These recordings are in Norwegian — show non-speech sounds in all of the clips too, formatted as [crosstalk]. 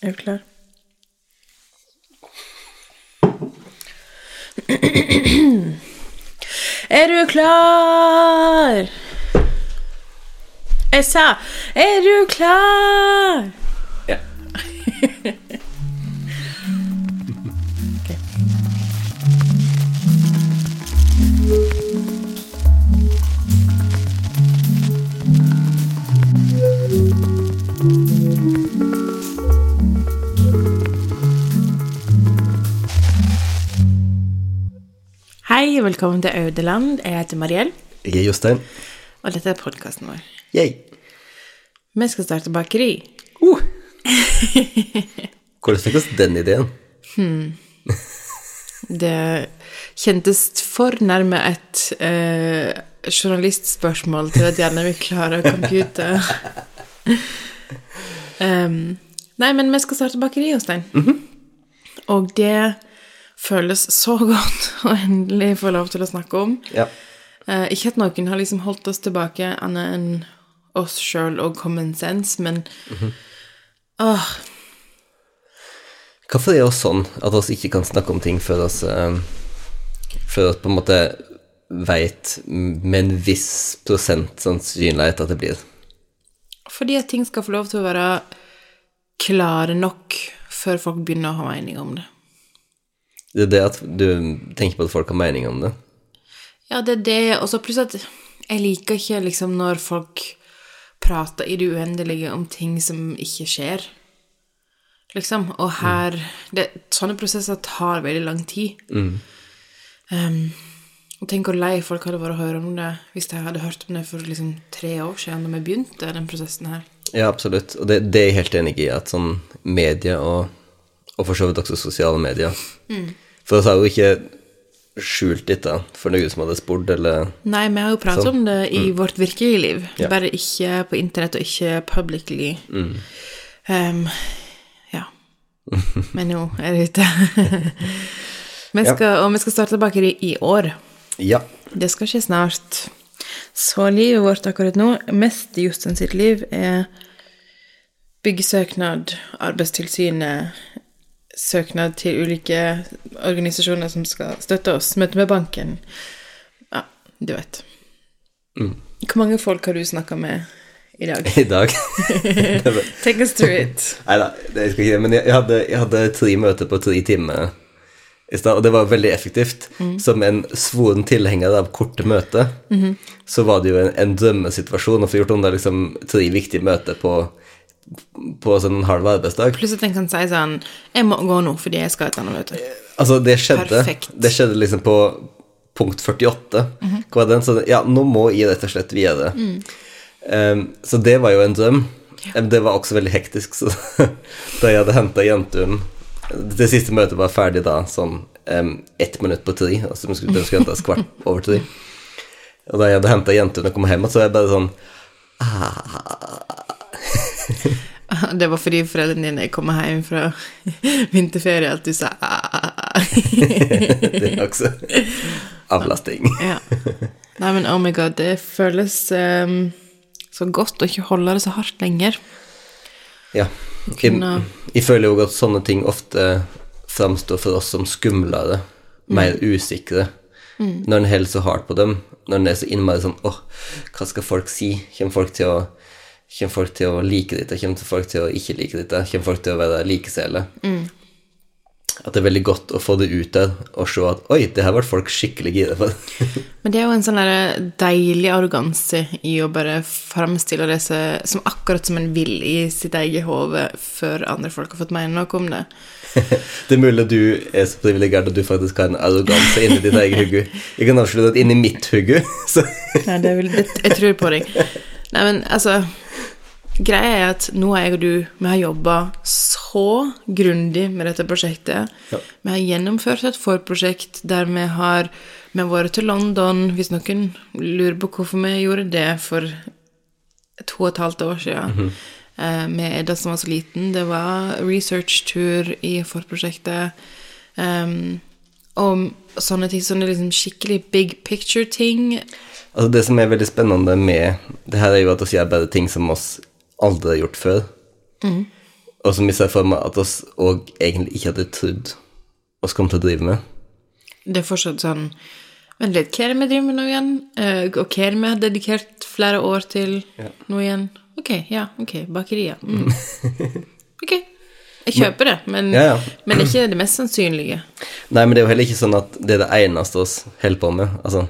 Er du klar? Er du klar? Jeg sa Er du klar? Ja. [laughs] Hei velkommen til Audeland. Jeg heter Mariell, Jeg er Jostein. og dette er podkasten vår. Yay. Vi skal starte bakeri. Uh. Hvordan fikk oss den ideen? Det kjentes for nærme et eh, journalistspørsmål til at gjerne vi klarer å compute. [laughs] [laughs] um, nei, men vi skal starte bakeri, Jostein. Og det føles så godt [laughs] å endelig få lov til å snakke om. Ja. Eh, ikke at noen har liksom holdt oss tilbake annet enn oss sjøl og common sense, men åh, Hvorfor er det sånn at vi ikke kan snakke om ting før oss eh, Før vi på en måte veit med en viss prosent sannsynlighet at det blir Fordi at ting skal få lov til å være klare nok før folk begynner å ha mening om det. Det er det at du tenker på at folk har mening om det. Ja, det er det, og så pluss at jeg liker ikke liksom når folk prater i det uendelige om ting som ikke skjer. Liksom. Og her det, Sånne prosesser tar veldig lang tid. Um, og tenk hvor lei folk hadde vært å høre om det hvis de hadde hørt om det for liksom tre år siden da vi begynte den prosessen her. Ja, absolutt. Og det, det er jeg helt enig i, at sånn media og, og for så vidt også sosiale medier For vi har jo ikke skjult dette for noen som hadde spurt, eller Nei, vi har jo pratet sånn. om det i vårt virkelige liv, Ja. bare ikke på internett og ikke publicly. Um, ja. [laughs] Men nå er det ute. [laughs] vi skal, Og vi skal starte bakeri i år. Ja. Det skal skje snart. Så livet vårt akkurat nå, mest i justen sitt liv, er byggesøknad, Arbeidstilsynet, søknad til ulike organisasjoner som skal støtte oss, møte med banken. Ja, du vet. Hvor mange folk har du snakka med i dag? [laughs] I dag [laughs] Take us through it. Nei da, det skal ikke det. Men jeg, jeg, hadde, jeg hadde tre møter på tre timer i stad, og det var veldig effektivt. Som en svoren tilhenger av korte møter, så var det jo en, en drømmesituasjon å få gjort under liksom tre viktige møter på, på sånn halv arbeidsdag. Pluss at en kan si sånn Jeg må gå nå fordi jeg skal et annet møte. Altså, det skjedde. Perfekt. Det skjedde liksom på punkt 48. Hva var den? Så ja, nå må jeg rett og slett videre. Um, så det var jo en drøm. Ja. Det var også veldig hektisk, så [laughs] da jeg hadde henta jentungen Det siste møtet var ferdig da sånn um, ett minutt på tre, altså de skulle, skulle hentes kvart [laughs] over tre. Og da jeg hadde henta jentungen og kom hjem, så var jeg bare sånn Det var fordi foreldrene dine kom hjem fra vinterferie at du sa «Ah». [laughs] Det er også avlasting. Ja. Nei, men oh my god, det føles um, så godt å ikke holde det så hardt lenger. Ja. Jeg, jeg føler jo at sånne ting ofte framstår for oss som skumlere, mer usikre. Når en holder så hardt på dem, når en er så innmari sånn åh, hva skal folk si? Kommer folk til å, kommer folk til å like dette? Kommer folk til å ikke like dette? Kommer folk til å være likesele? At det er veldig godt å få det ut der og se at oi, det her ble folk skikkelig gira for. [laughs] Men det er jo en sånn deilig arroganse i å bare framstille det som akkurat som en vil i sitt eget hode før andre folk har fått mene noe om det. [laughs] Det er mulig at du er så privilegert at du faktisk har en arroganse inni ditt eget hode. Jeg kan avsløre at inni mitt hode [laughs] så Nei, det er vel, det, jeg tror på deg. Nei, men altså Greia er at nå er jeg og du Vi har jobba så grundig med dette prosjektet. Ja. Vi har gjennomført et forprosjekt der vi har Vi har vært til London, hvis noen lurer på hvorfor vi gjorde det for to og et halvt år siden. eh, med Edda som var så liten. Det var researchtur i forprosjektet. Um, og sånne ting, sånne liksom skikkelig big picture-ting. Altså Det som er veldig spennende med det her, er jo at vi gjør bare ting som oss aldri har gjort før. og som vi ser for meg at oss òg egentlig ikke hadde trodd oss kom til å drive med. Det er fortsatt sånn Vent litt, hva er det vi driver med nå igjen? Eh, og hva er det vi har dedikert flere år til nå igjen? Ok, ja, ok, bakeriet. Mm. [laughs] ok. Jeg kjøper det, men, Ja, ja. men det er ikke det mest sannsynlige. Nei, men det er jo heller ikke sånn at det er det eneste oss holder på med. Altså,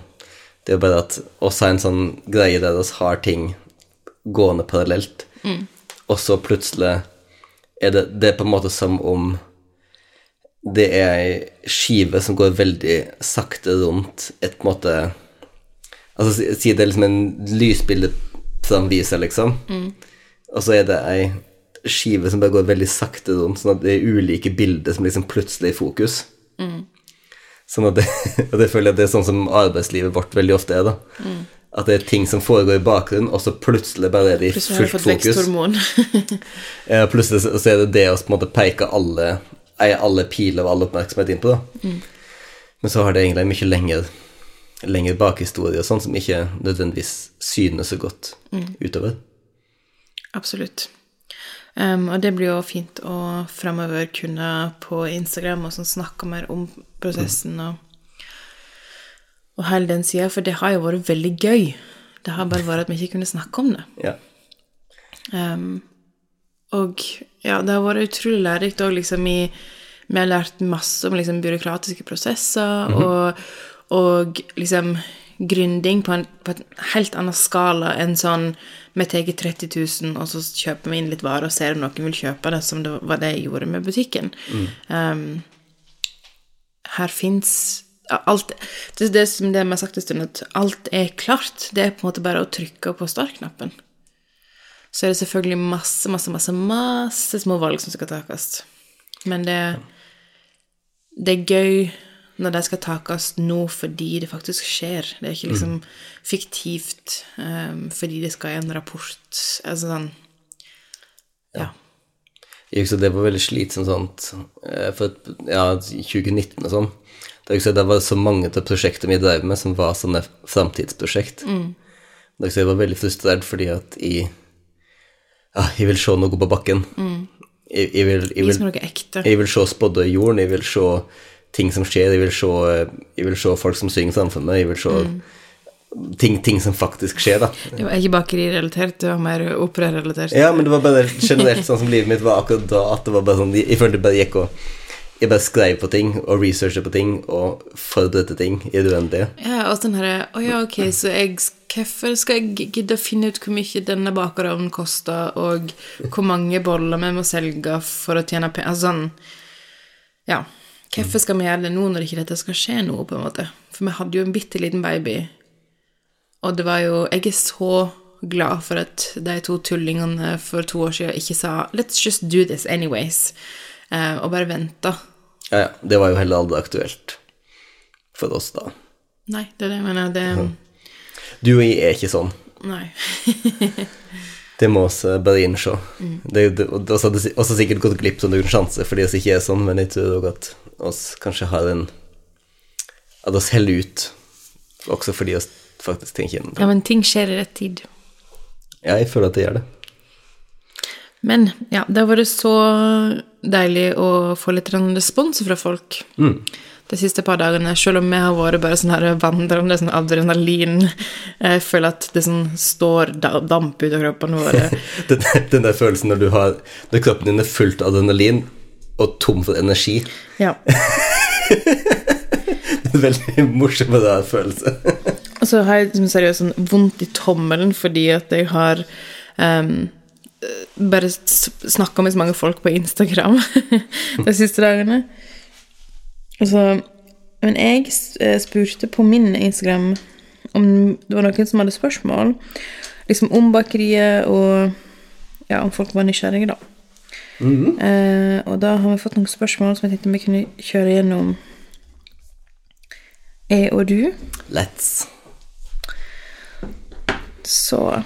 det er jo bare at oss har en sånn greie der oss har ting gående parallelt, og så plutselig er det, det er på en måte som om det er ei skive som går veldig sakte rundt et på en måte Altså, si, det er liksom en lysbildeframviser, liksom, og så er det ei skive som bare går veldig sakte rundt, sånn at det er ulike bilder som liksom plutselig er i fokus. Sånn at det, [laughs] og det føler jeg at det er sånn som arbeidslivet vårt veldig ofte er, da. At det er ting som foregår i bakgrunnen, og så plutselig bare er det i Plutselig har du fullt fått fokus. veksthormon. [laughs] Ja, plutselig så er det det å på en måte peke alle, alle piler og all oppmerksomhet inn på, da. Men så har det egentlig en mye lenger, lengre bakhistorie og sånn, som ikke nødvendigvis synes så godt utover. Absolutt. Um, og det blir jo fint å fremover kunne på Instagram og sånn snakke mer om prosessen og, og hele den sida, for det har jo vært veldig gøy. Det har bare vært at vi ikke kunne snakke om det. Ja. Um, og ja, det har vært utrolig lærerikt òg, liksom i Vi har lært masse om liksom byråkratiske prosesser og, og liksom gründing på en, på en helt annen skala enn sånn vi tar 30 000, og så kjøper vi inn litt varer og ser om noen vil kjøpe det, som det var det jeg gjorde med butikken. Um, her fins alt Det det som det vi har sagt en stund, at alt er klart. Det er på en måte bare å trykke på startknappen. Så er det selvfølgelig masse, masse, masse, masse små valg som skal takes. Men det, det er gøy når de skal takes nå fordi det faktisk skjer. Det er ikke liksom fiktivt um, fordi det skal i en rapport. Altså sånn Ja. ja. det var veldig slitsomt sånt eh, for ja, 2019 og sånn. Husker jeg det var så mange av prosjektene vi drev med, som var sånne framtidsprosjekt. Mm. husker jeg jeg var veldig frustrert fordi at jeg ja, jeg vil se noe på bakken. Jeg, jeg, vil, jeg, vil, jeg vil se spådde i jorden, jeg vil se ting som skjer, jeg vil se, jeg vil se folk som synger meg, jeg vil se ting, ting som faktisk skjer, da. Det var ikke bakerirelatert, det var mer operarelatert. Ja, men det var bare generelt sånn som livet mitt var akkurat da, at det var bare sånn Jeg følte bare gikk og Jeg bare skrev på ting og researchet på ting og forberedte ting i det uendelige. Ja, og sånn herre Å ja, ok, så jeg Hvorfor skal jeg gidde å finne ut hvor mye denne bakerovnen koster, og hvor mange boller vi må selge for å tjene penger Altså sånn Ja. Hvorfor skal vi gjøre det nå når ikke dette skal skje nå, på en måte? For vi hadde jo en bitte liten baby, og det var jo Jeg er så glad for at de to tullingene for to år siden ikke sa 'let's just do this anyways', eh, og bare venta. Ja, ja. Det var jo heller aldri aktuelt for oss da. Nei, det er det jeg mener. Det Du og jeg er ikke sånn. Nei. [laughs] Det må eh, bare innse. Det, og hadde si- sikkert gått glipp av noen sjanser fordi vi ikke er sånn, men jeg tror òg at oss kanskje har en At oss heller ut, også fordi oss faktisk tenker gjennom det. Ja, men ting skjer i rett tid. Ja, jeg føler at det gjør det. Men ja, det har vært så deilig å få litt respons fra folk de siste par dagene, selv om vi har vært bare sånn her vandrende sånn adrenalin. Jeg føler at det sånn står damp ut av kroppen vår. [laughs] Den, den der følelsen når du har Når kroppen din er fullt av adrenalin og tom for energi. Ja. [laughs] Det er en veldig morsom og rar følelse. Og så har jeg liksom seriøst sånn vondt i tommelen fordi at jeg har um, bare snakka med så mange folk på Instagram [laughs] de siste dagene. Altså, men jeg eh, spurte på min Instagram om det var noen som hadde spørsmål liksom om bakeriet, og ja, om folk var nysgjerrige, da. eh, og da har vi fått noen spørsmål som jeg tenkte vi kunne kjøre gjennom. Jeg og du. Let's. Så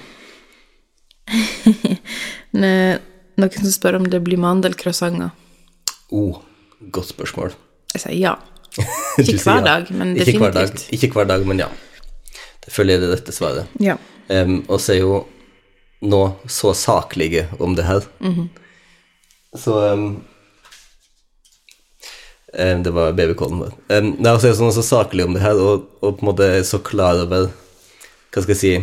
[laughs] Noen som spør om det blir mandelcroissanter. Oh, godt spørsmål. Jeg sier ja. [laughs] Ikke hver ja. dag, men Ikke hver dag, ikke hver dag, men ja. Det følger er det rette svaret. Ja. Um, og så er jo nå så saklige om det her. Mhm. Så um, um, Det var babycallen vår. Um, det er også sånn så saklig om det her, og, og på en måte så klar over Hva skal jeg si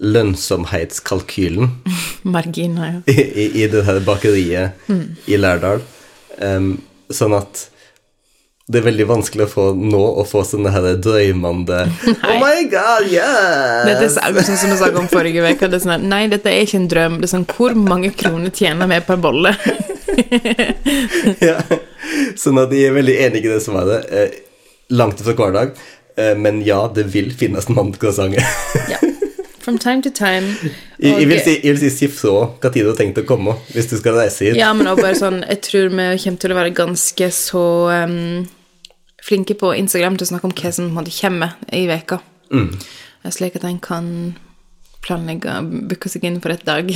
lønnsomhetskalkylen [laughs] Marginer, ja. [laughs] i, i, i det her bakeriet i Lærdal. Sånn at det er veldig vanskelig å få nå å få sånne her drøymende Oh my god, yes! Dette er sånn som jeg snakket om forrige uke. Det sånn, nei, dette er ikke en drøm. Det er sånn, Hvor mange kroner tjener vi per bolle? [laughs] ja. Sånn at de er veldig enige i det svaret. Eh, langt fra hver dag. Eh, men ja, det vil finnes mandelkroissanter. ja. From time to time. Jeg, jeg, vil si, jeg vil si si fra hva tid du har tenkt å komme, hvis du skal reise hit. Ja, men også bare sånn Jeg tror vi kommer til å være ganske så um, flinke på Instagram til å snakke om hva som måtte komme kommer i veka. Mm. Slik at en kan planlegge å booke seg inn for et dag.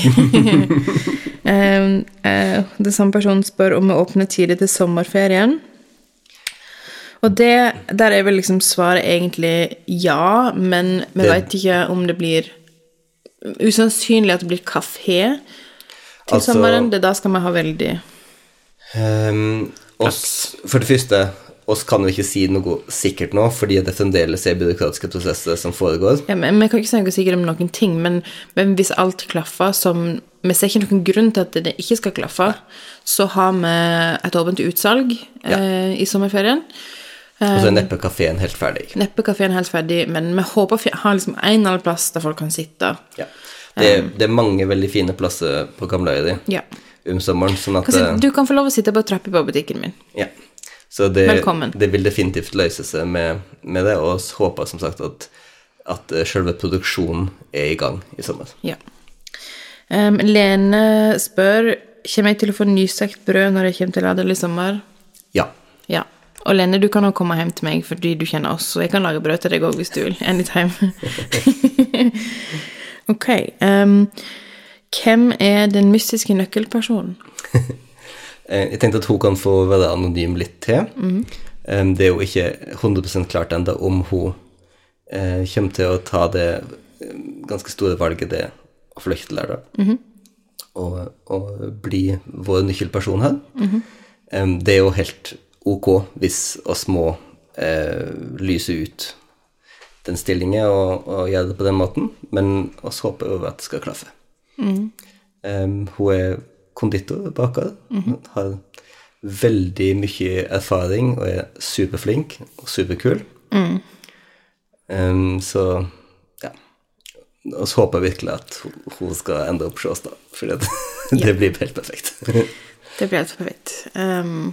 [laughs] um, uh, det samme person spør om vi åpner tidlig til sommerferien. Og det, der er vel liksom svaret egentlig ja, men vi veit ikke om det blir Usannsynlig at det blir kafé til Altså- sommeren. Det da skal vi ha veldig Um, oss, for det første, oss kan jo ikke si noe sikkert nå, fordi det fremdeles er byråkratiske prosesser som foregår. ja, men Vi kan ikke si noe sikkert om noen ting, men, men hvis alt klaffer som Vi ser ikke noen grunn til at det ikke skal klaffe, så har vi et åpent utsalg eh, i sommerferien. Og så er neppe kafeen helt ferdig. Neppe kafeen helt ferdig, men vi håper å ha liksom en eller annen plass der folk kan sitte. Ja. Det, det er mange veldig fine plasser på Gamleøyri Ja. om sommeren, sånn at eh, du kan få lov å sitte på trappa på butikken min. Ja. Så det, det vil definitivt løse seg med, med det, og håper som sagt at, at eh, selve produksjonen er i gang i sommer. Ja. Um, Lene spør Kommer jeg til å få nystekt brød når jeg kommer til Adel i sommer. Ja. Ja. Og Lene, du kan også komme hjem til meg fordi du kjenner oss, og jeg kan lage brød til deg òg hvis du vil. Anytime. [laughs] ok. Um, hvem er den mystiske nøkkelpersonen? [laughs] Eh, Jeg tenkte at hun kan få være anonym litt til. Mm. Det er jo ikke 100 klart ennå om hun eh, kommer til å ta det eh, ganske store valget det å flykte der, da. og, og bli vår nøkkelperson her. Eh, Det er jo helt ok hvis oss må eh, lyse ut den stillingen og, og gjøre det på den måten, men oss håper jo at det skal klaffe. Um, hun er konditor baker, har veldig mye erfaring og er superflink og superkul. Um, så ja. Og så håper jeg virkelig at hun, skal ende opp hos oss, da. For [laughs] det, [laughs] det blir helt perfekt. Det blir helt perfekt. Um,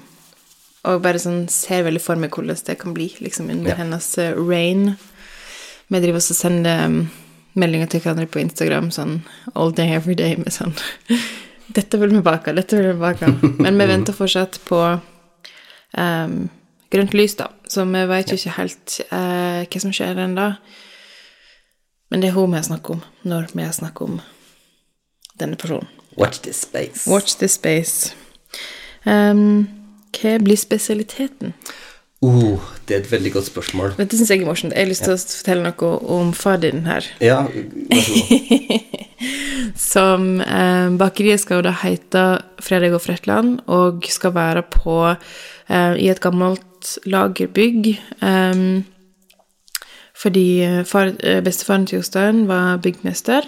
og bare sånn ser veldig for meg hvordan det kan bli, liksom under Ja. hennes rain. reign. Vi driver også og sender meldinger til hverandre på Instagram sånn all day, every day med sånn Dette vil vi bake, dette vil vi bake. Men vi [laughs] venter fortsatt på um, grønt lys, da. Så vi vet jo ikke helt uh, hva som skjer ennå. Men det er hun vi har snakket om når vi har snakket om denne personen. Watch this space. Watch this space. Um, hva blir spesialiteten? Oh, det er et veldig godt spørsmål. Dette syns jeg er morsomt. Jeg har lyst til å fortelle noe om far din her. Ja, vær så god. [laughs] Som eh, Bakeriet skal jo da hete Fredrik og Fretland, og skal være på eh, i et gammelt lagerbygg. Eh, fordi eh, far, eh, bestefaren til Jostein var byggmester.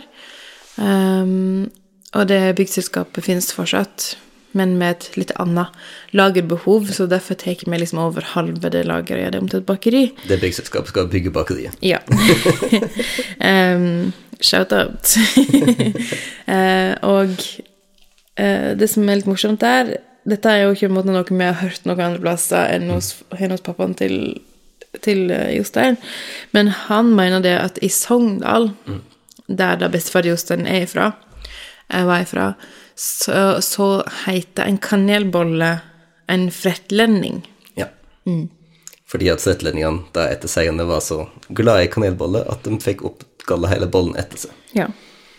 Em, og det byggselskapet finnes fortsatt, men med et litt annet lagerbehov, så derfor tar vi liksom over halve det lageret og gjør det om til et bakeri. Det byggselskapet skal bygge bakeriet. Ja. [laughs] um, Shout-out. uh, [laughs] og uh, det som er litt morsomt der Dette er jo ikke måte noe vi har hørt noen andre plasser enn hos, enn hos pappaen til, til uh, Jostein, men han mener det at i Sogndal, der da bestefar Jostein er ifra, jeg var ifra, så, så heter en kanelbolle en frettlending. Ja. Fordi at frettlendingene da etter seierne var så glade i kanelbolle at de fikk oppgalla hele bollen etter seg. Ja.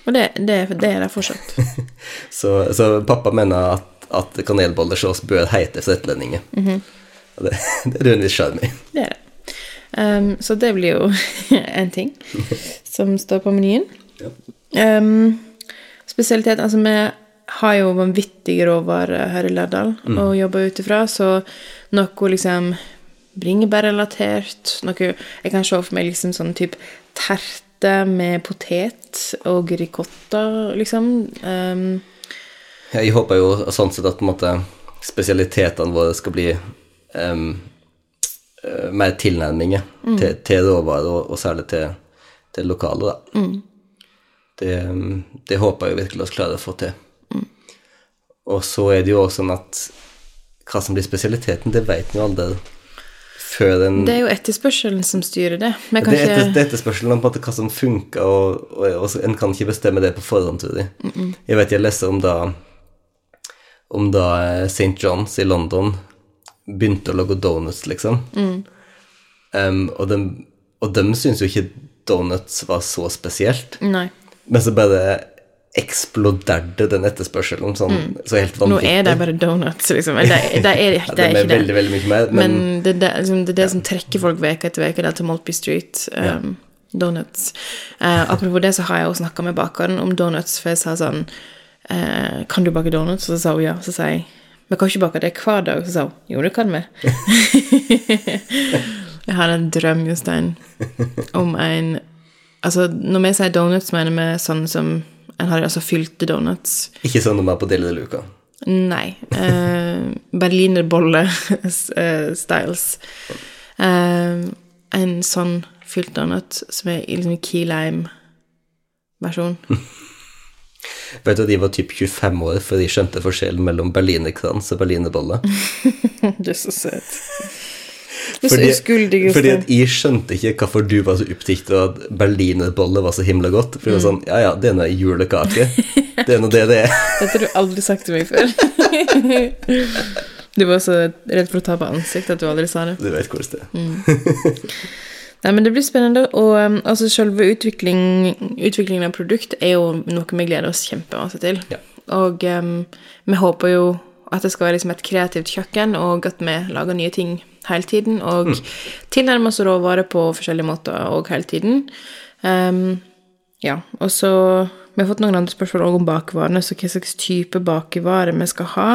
Og det, det, det er det fortsatt. [laughs] Så, så pappa mener at, at kanelboller så også bør hete -hmm. Og det, [laughs] det er en viss sjarm i. Det er det. Um, så det blir jo [laughs] en ting som står på menyen. Ja. Um, spesialitet Altså, vi har jo vanvittige råvarer her i Lærdal å jobbe ut ifra, så noe liksom bringebærrelatert noe Jeg kan se for meg liksom sånn type terte med potet og ricotta, liksom. Um, Jeg håper jo sånn sett at på en måte spesialitetene våre skal bli eh, mer tilnærminger til, til råvarer, og, og særlig til, til lokale, da. Det, det håper jeg virkelig vi klarer å få til. Og så er det jo også sånn at hva som blir spesialiteten, det vet en jo aldri før en det er jo etterspørselen som styrer det. Det er, etter, det er etterspørselen om hva som funker, og, og, og en kan ikke bestemme det på forhånd, tror jeg. Jeg vet jeg leser om da om da eh, St. John's i London begynte å lage donuts, liksom. Em, og de, og de syntes jo ikke donuts var så spesielt, Nei. men så bare eksploderte den etterspørselen sånn, så helt Nå er det bare donuts, liksom. Eller det, det er, [laughs] Ja, det de er er ikke det. veldig, veldig mye mer, Men men, det, det, liksom, det er det som trekker folk uke etter uke, det er til Maltby Street. Um, Donuts. Uh, apropos det, så har jeg også snakka med bakeren om donuts, for jeg sa sånn uh, Kan du bake donuts? Og så sa hun ja. Så sa jeg Vi kan ikke bake det hver dag. Så sa hun jo, det kan vi. [laughs] jeg har en drøm, Jostein, om en Altså, når vi sier donuts, mener vi sånn som en har altså fylte donuts. ikke sånn de er på Deli de Luca. Nei. Eh, Berlinerbolle-styles. Eh, en sånn fylt donut som er i liksom key lime-versjon. [laughs] Vet du at de var typ 25 år før de skjønte forskjellen mellom berlinerkrans og berlinerbolle? [laughs] Du er så søt. Du så uskyldig, fordi at jeg skjønte ikke hvorfor du var så opptatt av at berlinerbolle var så himla godt. For det Mm. var sånn, ja ja, det er noe julekake. Det er nå det det er. [laughs] Dette har du aldri sagt til meg før. [laughs] Du var så redd for å tape ansikt at du aldri sa det. Du vet hvordan det er. Nei, men det blir spennende, og um, altså selve utvikling, utviklingen av produkt er jo noe vi gleder oss kjempemasse til. Ja. Og um, vi håper jo at det skal være liksom et kreativt kjøkken, og at vi lager nye ting hele tiden, og tilnærmer oss råvarer på forskjellige måter og hele tiden. Um, ja, og så Vi har fått noen andre spørsmål også om bakevarene, så hva slags type bakervare vi skal ha.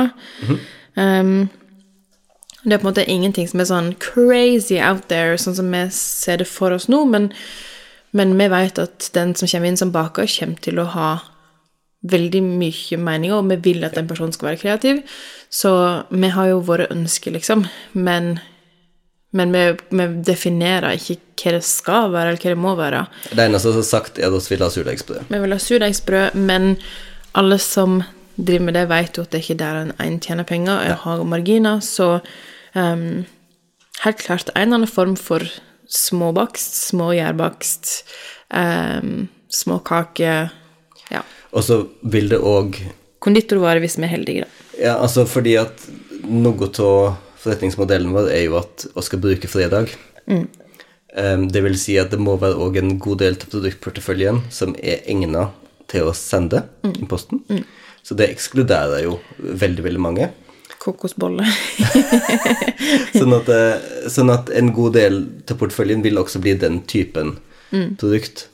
Um, det er på en måte ingenting som er sånn crazy out there, sånn som vi ser det for oss nå, men, men vi vet at den som kommer inn som baker, kommer til å ha veldig mye meninger, og vi vil at den personen skal være kreativ. Så vi har jo våre ønsker, liksom, men, men vi, vi definerer ikke hva det skal være, eller hva det må være. Det eneste som er sagt, er at vi vil ha surdeigsbrød. Vi vil ha surdeigsbrød, men alle som driver med det, vet jo at det er ikke der en, en tjener penger og har marginer, så um, helt klart en eller annen form for småbakst, smågjærbakst, um, småkake Ja. Og så vil det òg Konditorvare hvis vi er heldige, da. Ja, altså fordi at noe av forretningsmodellen vår er jo at vi skal bruke fredag. Em, det vil si at det må være òg en god del av produktporteføljen som er egna til å sende i posten. Så det ekskluderer jo veldig, veldig mange. Kokosbolle. [laughs] Sånn at, eh, sånn at en god del av porteføljen vil også bli den typen produkt.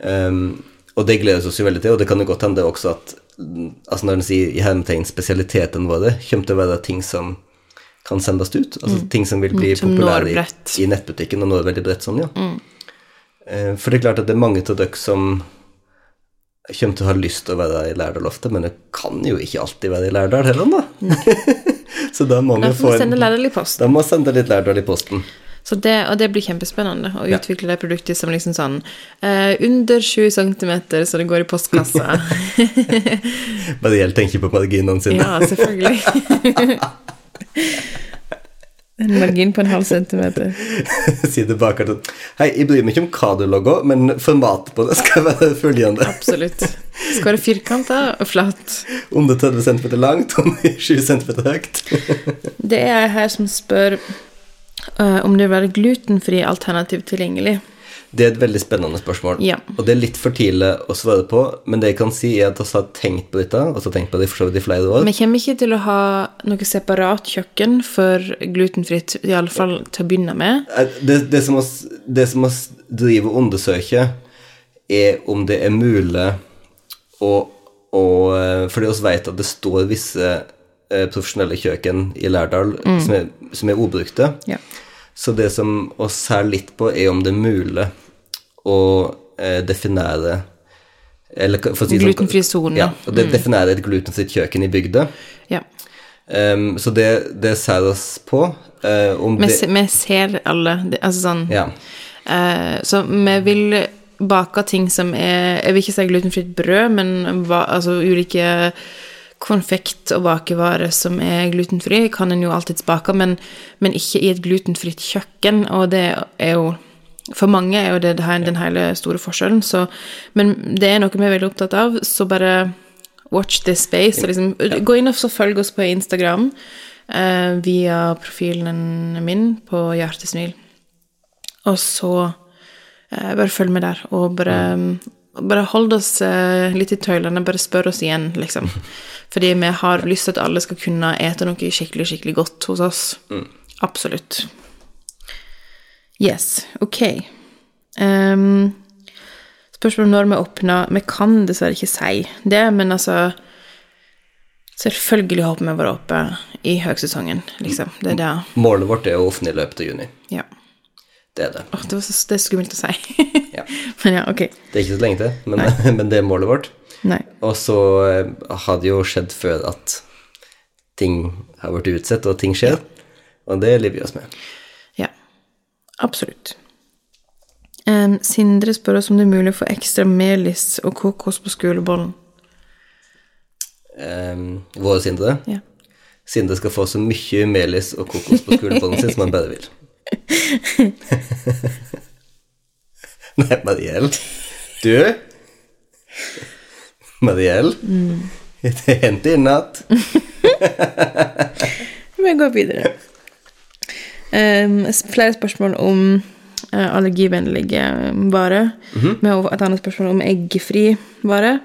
Um, og det gleder vi oss jo veldig til, og det kan jo godt hende også at mm, altså når en sier i hermetegn spesialitetene våre, kommer til å være ting som kan sendes ut. Altså ting som vil bli Mm, som populære i, i nettbutikken og når veldig bredt sånn, ja. Mm. Eh, for det er klart at det er mange av dere som kommer til å ha lyst til å være i Lærdal ofte, men det kan jo ikke alltid være i Lærdal heller, da. [laughs] Så da må vi Da få vi en sende Lærdal i post. da må vi sende litt Lærdal i posten. Så det, og det blir kjempespennende å utvikle det produktet som liksom sånn uh, under 20 cm, så det går i postkassa. Bare helt tenker på marginene sine. Ja, selvfølgelig. [laughs] En margin på en halv centimeter. [laughs] Sier tilbake sånn Hei, jeg bryr meg ikke om hva du logger, men formatet på det skal være følgende. Absolutt. Det skal være firkanta og flat. Under 30 cm langt, under 20 cm høyt. Det er jeg her som spør om det vil være glutenfri alternativ tilgjengelig. Det er et veldig spennende spørsmål, Ja. og det er litt for tidlig å svare på, men det jeg kan si, er at vi har tenkt på dette, og så har tenkt på det for så vidt i flere år. Vi kommer ikke til å ha noe separat kjøkken for glutenfritt, iallfall til å begynne med. Eh, Det, det som oss, det som oss driver og undersøker, er om det er mulig å, Og eh, fordi vi vet at det står visse eh, profesjonelle kjøkken i Lærdal som, er, som er ubrukte. Ja. Så det som vi ser litt på, er om det er mulig å eh, definere eller, for å si sånn- Glutenfri sone. Ja, og det definerer et glutenfritt kjøkken i bygda. ja. Um, så det, det ser oss på. Uh, om Vi, det vi ser alle Altså sånn Ja. uh, Så vi vil bake ting som er Jeg vil ikke si glutenfritt brød, men altså ulike konfekt- og bakevarer som er glutenfri, kan en jo alltids bake, men, men ikke i et glutenfritt kjøkken, og det er jo for mange er jo det den hele store forskjellen, så Men det er noe vi er veldig opptatt av, så bare watch this space. Og liksom, Gå inn og følg oss på Instagram eh, via profilen min på Hjertesmil. Og så eh, bare følg med der, og bare, bare hold oss eh, litt i tøylene. Bare spør oss igjen, liksom. [laughs] Fordi vi har lyst til at alle skal kunne ete noe skikkelig, skikkelig godt hos oss. Absolutt. Yes, ok. Um, spørsmålet om når vi åpner Vi kan dessverre ikke si det, men altså Selvfølgelig håper vi å være oppe i høgsesongen, liksom. Det er det. Målet vårt er å åpne i løpet av juni. Ja. Det er det. Åh, det, var så, det er skummelt å si. [laughs] Ja. [laughs] men ja, ok. Det er ikke så lenge til, men, [laughs] men det er målet vårt. Nei. Og så eh, har det jo skjedd før at ting har vært utsatt, og ting skjer. Og det lever vi oss med. Ja. Absolutt. Um, Sindre spør oss om det er mulig å få ekstra melis og kokos på skolebollen. Um, våre Sindre. Ja. Sindre skal få så mye melis og kokos på skolebollen sin som han bare vil. [laughs] [laughs] Nei, Mariell. Du? Mariell? Det hendte i natt. [laughs] Vi går videre. Um, flere spørsmål om uh, allergivennlige varer. Vi har et annet spørsmål om eggfri vare.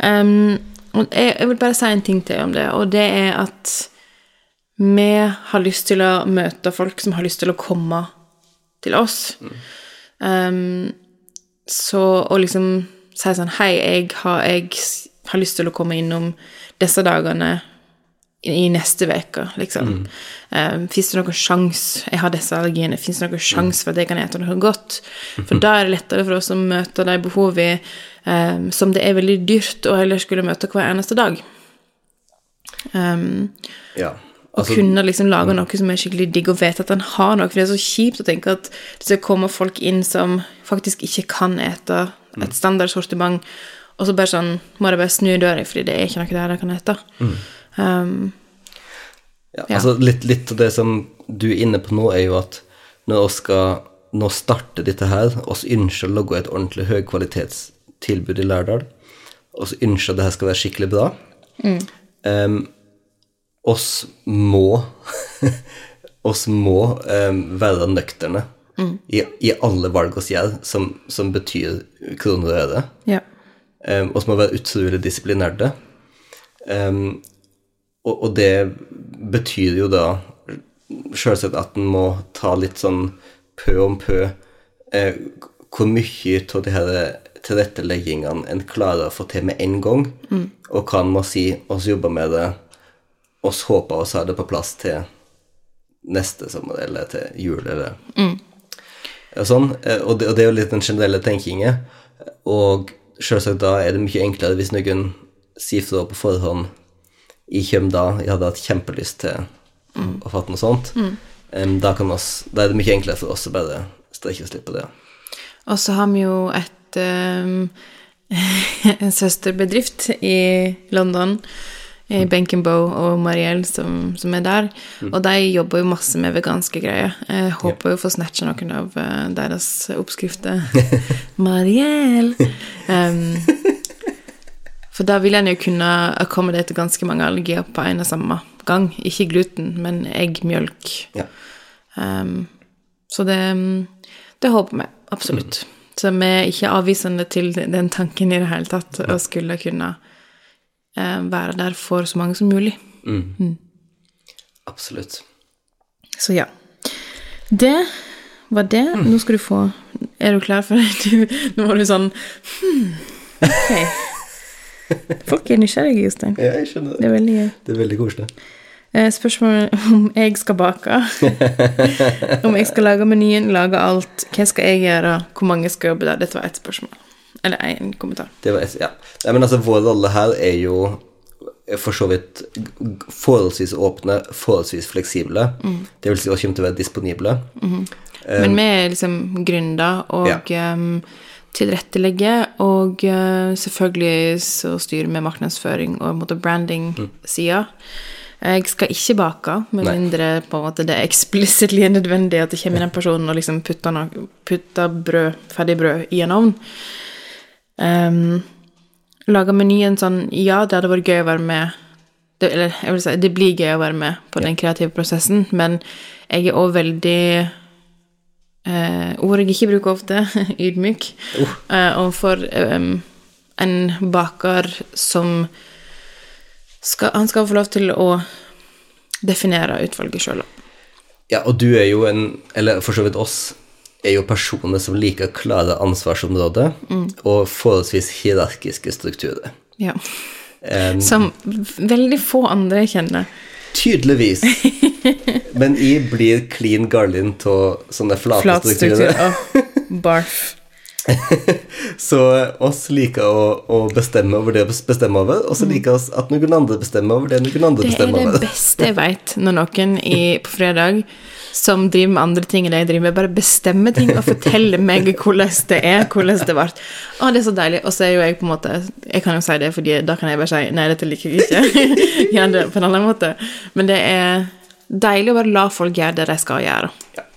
Um, jeg, jeg vil bare si en ting til om det, og det er at vi har lyst til å møte folk som har lyst til å komme til oss. Em, så å liksom si sånn Hei, jeg har, jeg har lyst til å komme innom disse dagene i i neste uke, liksom. Um, Fins det noen sjanse Jeg har disse allergiene. Fins det noen sjanse for at jeg kan ete noe godt? For da er det lettere for oss å møte de behovene um, som det er veldig dyrt å heller skulle møte hver eneste dag. Um, Ja. Og Altså, kunne liksom lage noe som er skikkelig digg, og vite at en har noe. For det er så kjipt å tenke at det skal komme folk inn som faktisk ikke kan ete et standard sortiment, og så bare sånn må de bare snu døra, fordi det er ikke noe der de kan ete. Um, ja, ja. altså litt, litt av det som du er inne på nå, er jo at når vi skal nå starte dette her, oss ønsker å lage et ordentlig høykvalitetstilbud i Lærdal, og så ønsker at det her skal være skikkelig bra, Em, oss må [laughs] oss må um, være nøkterne i, i alle valg vi gjør som, som betyr kroner og øre. ja. Um, og som må være utrolig disiplinerte. Um, og, og det betyr jo da selvsagt at en må ta litt sånn pø om pø eh, hvor mye av de her tilretteleggingene en klarer å få til med en gang, og hva en må si oss jobber med det, oss håper oss har det på plass til neste sommer, eller til jul, eller og sånn. Eh, Og det, og det er jo litt den generelle tenkingen. Og selvsagt da er det mye enklere hvis noen sier fra på forhånd Jeg kommer da, jeg hadde hatt kjempelyst til å fatte noe sånt. Em, da, kan oss, da er det mye enklere for oss å bare strekke oss litt på det. Og så har vi jo et um, [laughs] en søsterbedrift i London, i Benkenbow og Mariell, som, som er der. Og de jobber jo masse med veganske greier. Jeg håper jo å få snatcha noen av eh, deres oppskrifter. [laughs] Mariell! Um, for da vil en jo kunne accommodate ganske mange allergier på en og samme gang. Ikke gluten, men egg, mjølk. Ja. Um, så det, det håper vi absolutt. Så vi er ikke avvisende til den tanken i det hele tatt, å skulle kunne være der for så mange som mulig. Absolutt. Så ja. Det var det. Nå skal du få Er du klar for [laughs] det? Nå var du sånn hmm, Ok. [laughs] Folk er nysgjerrige, Jostein. Ja, jeg skjønner Det det. er veldig gøy. Det er veldig koselig. Eh, Spørsmålet om jeg skal bake. [laughs] om jeg skal lage menyen, lage alt. Hva skal jeg gjøre? Hvor mange skal jobbe der? Dette var ett spørsmål. Eller én kommentar. Det var, ja. Nei, men altså, vår rolle her er jo for så vidt forholdsvis åpne, forholdsvis fleksible. Det vil si å kommer til å være disponible. Men vi er liksom gründer og Ja. um, tilrettelegger, og uh, selvfølgelig så styrer vi markedsføring og måte branding-sida. Jeg skal ikke bake, med Nei. mindre på en måte det er explicitly nødvendig at det kommer en person og liksom putter, putter brød, ferdig brød i en ovn. Um, laga menyen sånn Ja, det hadde vært gøy å være med. Det, Eller jeg vil si, det blir gøy å være med på den kreative prosessen, men jeg er òg veldig uh, Ord jeg ikke bruker ofte, [laughs] ydmyk, og overfor um, en baker som skal, Han skal få lov til å definere utvalget sjøl. Ja, og du er jo en, eller for så vidt oss, er jo personer som liker klare ansvarsområder og forholdsvis hierarkiske strukturer. Ja. Um, Som veldig få andre kjenner. tydeligvis. [laughs] Men jeg blir clean garlin av sånne flate Flat struktur. strukturer. Barf. Så oss liker å, å bestemme over det vi bestemmer over, og så liker oss at noen andre bestemmer over det noen andre Det er over. det over. beste jeg veit, når noen i, på fredag som driver med andre ting enn det jeg driver med, bare bestemmer ting og forteller meg hvordan det er, hvordan det ble. Å, det er så deilig. Og så er jo jeg på en måte Jeg kan jo si det, fordi da kan jeg bare si nei, dette liker jeg ikke. [laughs] Gjør det på en annen måte. Men det er deilig å bare la folk gjøre det de skal gjøre. Eh,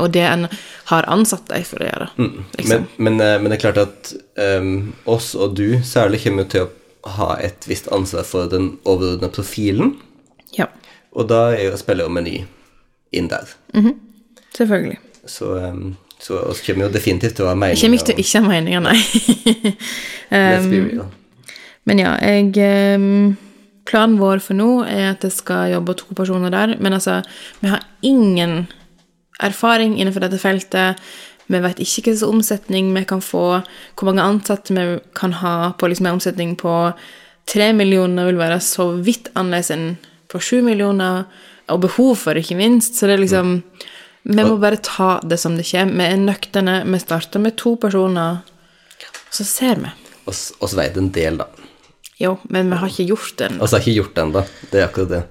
og det en har ansatt deg for å gjøre. Liksom. Men, men, eh, men det er klart at um, oss og du særlig kommer til å ha et visst ansvar for den overordnede profilen, ja. og da er jo spiller jo Meny inn der. Selvfølgelig. Så, um, så oss kommer jo definitivt til å ha meninger. kommer ikke til å ikke ha meninger, nei. [laughs] um, real. Men ja, jeg um, Planen vår for nå er at jeg skal jobbe to personer der. Men altså, vi har ingen erfaring innenfor dette feltet. Vi vet ikke hva slags omsetning vi kan få, hvor mange ansatte vi kan ha på liksom en omsetning på tre millioner vil være så vidt annerledes enn på sju millioner, og behov for ikke minst. Så det er liksom Vi må bare ta det som det kommer. Vi er nøkterne. Vi starter med to personer, så ser vi. Og så vet en del, da. Jo, men vi har ikke gjort det ennå. Oss har ikke gjort det ennå, det er akkurat det.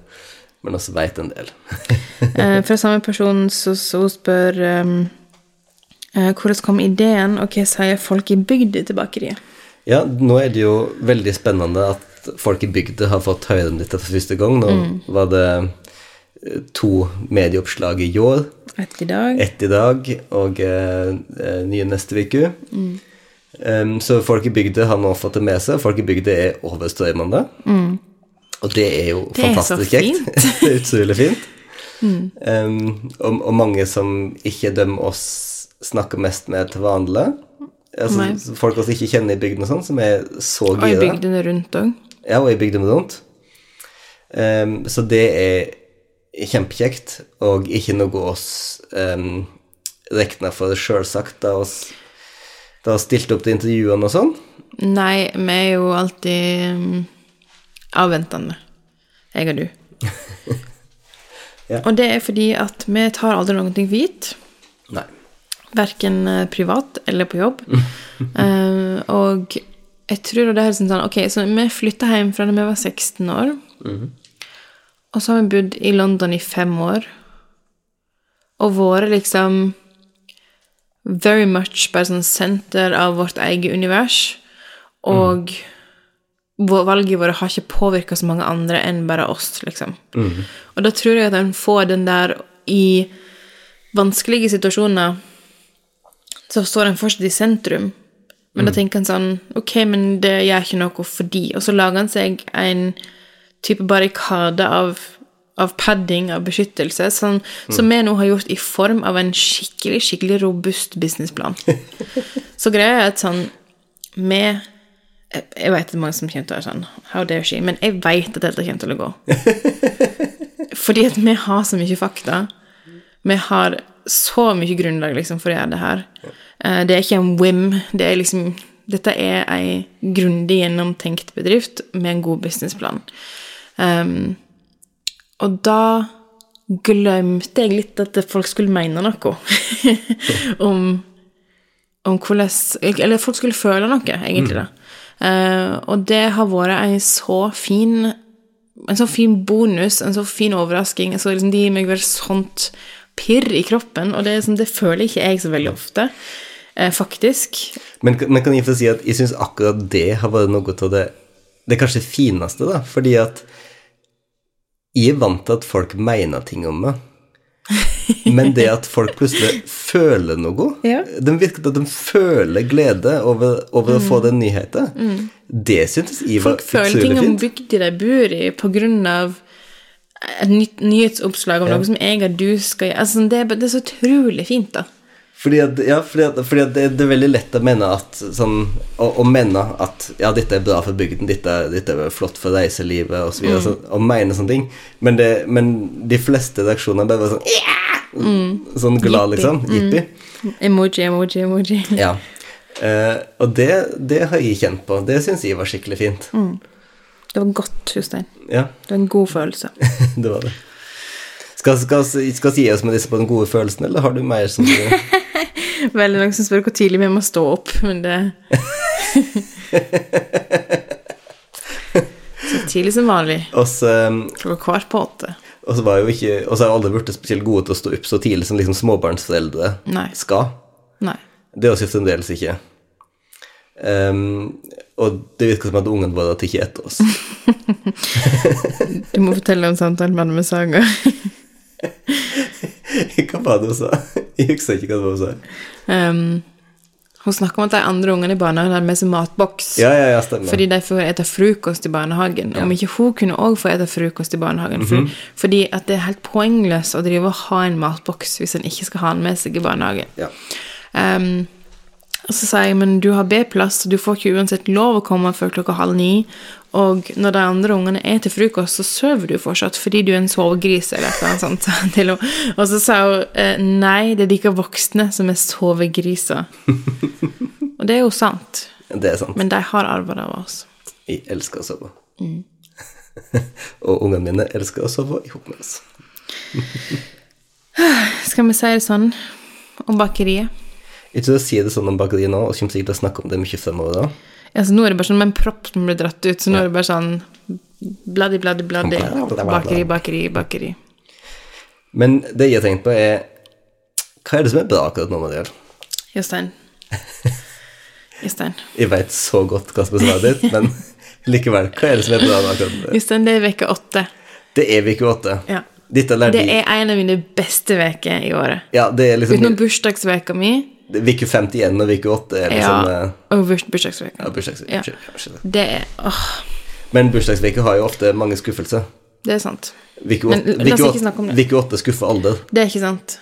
Men også veit en del. [laughs] Eh, fra samme person så, så spør um, eh, hvordan kom ideen, og hva sier folk i bygda til bakeriet? Ja, nå er det jo veldig spennende at folk i bygda har fått høre om dette for første gang. Nå var det eh, to medieoppslag i år, Et i dag. ett i dag og eh, eh, nye neste uke. Um, så folk i bygda har nå fått det med seg. Folk i bygda er overstrømmende. Og det er jo Det fantastisk kjekt. [laughs] det er utrolig fint. [laughs] Um, og, og mange som ikke dømmer oss, snakker mest med til vanlig. Altså, Nei. folk vi ikke kjenner i bygden og sånn, som er så Og i gira. bygdene rundt òg. Ja, og i bygdene rundt. Um, så det er kjempekjekt, og ikke noe oss um, regna for sjølsagt da oss da stilte opp til intervjuene og sånn. Nei, vi er jo alltid avventende, jeg og du. [laughs] Ja. Og det er fordi at vi tar aldri noe for gitt. Nei. Verken eh, privat eller på jobb. uh, [laughs] og jeg tror det er sånn Ok, så vi flytta hjem fra da vi var 16 år. Og så har vi bodd i London i fem år. Og vært liksom very much bare sånn senter av vårt eget univers. Og vår- valget våre har ikke påvirka så mange andre enn bare oss, liksom. Og da tror jeg at en får den der i vanskelige situasjoner så står en fortsatt i sentrum. Men da tenker en sånn Ok, men det gjør ikke noe for de. Og så lager han seg en type barrikade av, av padding, av beskyttelse, sånn, som vi nå har gjort i form av en skikkelig, skikkelig robust businessplan. [laughs] så greia er at sånn Vi jeg, vet vet at mange som kommer til å være sånn How dare she? Men jeg vet at dette kommer til å gå. [laughs] Fordi at vi har så mye fakta. Vi har så mye grunnlag liksom, for å gjøre det her. Eh, Det er ikke en whim. Det er liksom dette er ei grundig gjennomtenkt bedrift med en god businessplan. Um, og da glemte jeg litt at folk skulle mene noe [laughs] om, om hvordan Eller folk skulle føle noe, egentlig, da. Eh, og det har vært en så fin en så fin bonus, en så fin overrasking. Så liksom, det gir meg vel sånt pirr i kroppen, og det, sånn, det føler ikke jeg så veldig ofte, eh, faktisk. Men, men kan jeg få si at jeg syns akkurat det har vært noe av det Det kanskje fineste, da, fordi at jeg er vant til at folk mener ting om meg. Men det at folk plutselig føler noe Ja. De virker at de føler glede over, over å få den nyheten. Det syntes jeg var Mm. Folk føler ting om fint. bygda de bor i, på grunn av et nyhetsoppslag om Ja. noe som jeg og du skal gjøre. Altså, det, det er så utrolig fint, da. Fordi at, ja, fordi at, fordi at det, det er veldig lett å mene at sånn, å, å mene at ja, dette er bra for bygden, dette, dette er flott for reiselivet osv. Så mm. og mene sånne ting. Men, det, men de fleste reaksjoner bare sånn sånn mm. Sånn glad, liksom. Jippi. Emoji, emoji, emoji. Ja. Eh, og det, det har jeg kjent på. Det syns jeg var skikkelig fint. Det var godt, Jostein. Ja, Det var en god følelse. [laughs] det var det. Skal, vi gi oss med disse på den gode følelsen, eller har du mer som du [laughs] Veldig mange som spør hvor tidlig vi må stå opp, men det [laughs] Så tidlig som vanlig. oss, eh, Klokka kvart på åtte. Og så har jo alle blitt spesielt gode til å stå opp så tidlig som liksom småbarnsforeldre Nei. skal. Nei. Det er jo fremdeles ikke. Um, og det virker som at ungene våre tar ikke etter oss. [laughs] Du må fortelle om samtalen med Anne med Saga. Hva sa? [laughs] Jeg husker ikke hva det var hun sa. Um, hun snakker om at de andre ungene i barnehagen har med seg matboks. Ja, ja, ja, stemmer. Fordi de får ete frokost i barnehagen. Om ikke hun kunne òg få ete frokost i barnehagen. Mhm. for, fordi at det er helt poengløst å drive og ha en matboks hvis en ikke skal ha den med seg i barnehagen. Ja. Um, og så sa jeg, men du har B-plass, så du får ikke uansett lov å komme før klokka halv ni. Og når de andre ungene er til frokost, så sover du fortsatt fordi du er en sovegris eller noe sånt. [laughs] Og så sa hun eh, nei, det er dere voksne som er sovegriser. og det er jo sant, [laughs] Det er sant. men de har arva det av oss. Vi elsker å sove. [laughs] og ungene mine elsker å sove i hop med oss. Skal vi si det sånn om bakeriet? Jeg tror jeg sier det sånn om bakeriet nå, og kommer sikkert til å snakke om det mye fremover da. så nå er det bare sånn med en propp som blir dratt ut, så nå er det bare sånn bladdi, bladdi, bladdi. Bakeri, bakeri, bakeri. Men det jeg har tenkt på, er Hva er det som er bra akkurat nå, Mariel? Jostein. [laughs] Jostein. Jeg veit så godt hva som er svaret ditt, men [laughs] likevel, hva er det som er bra akkurat nå? Jostein, det er uke åtte. Det er uke åtte. Ja. Dette lærte Det er en av mine beste uker i året. Ja, det er liksom Utenom bursdagsveka mi Uke 51 og uke 8 er liksom ja, eh, og burs. Ja, bursdagsveke. Ja. Det er åh, Men bursdagsveke har jo ofte mange skuffelser. det er sant. Uke Men la oss ikke snakke om det. Uke 8 skuffer aldri. Det er ikke sant.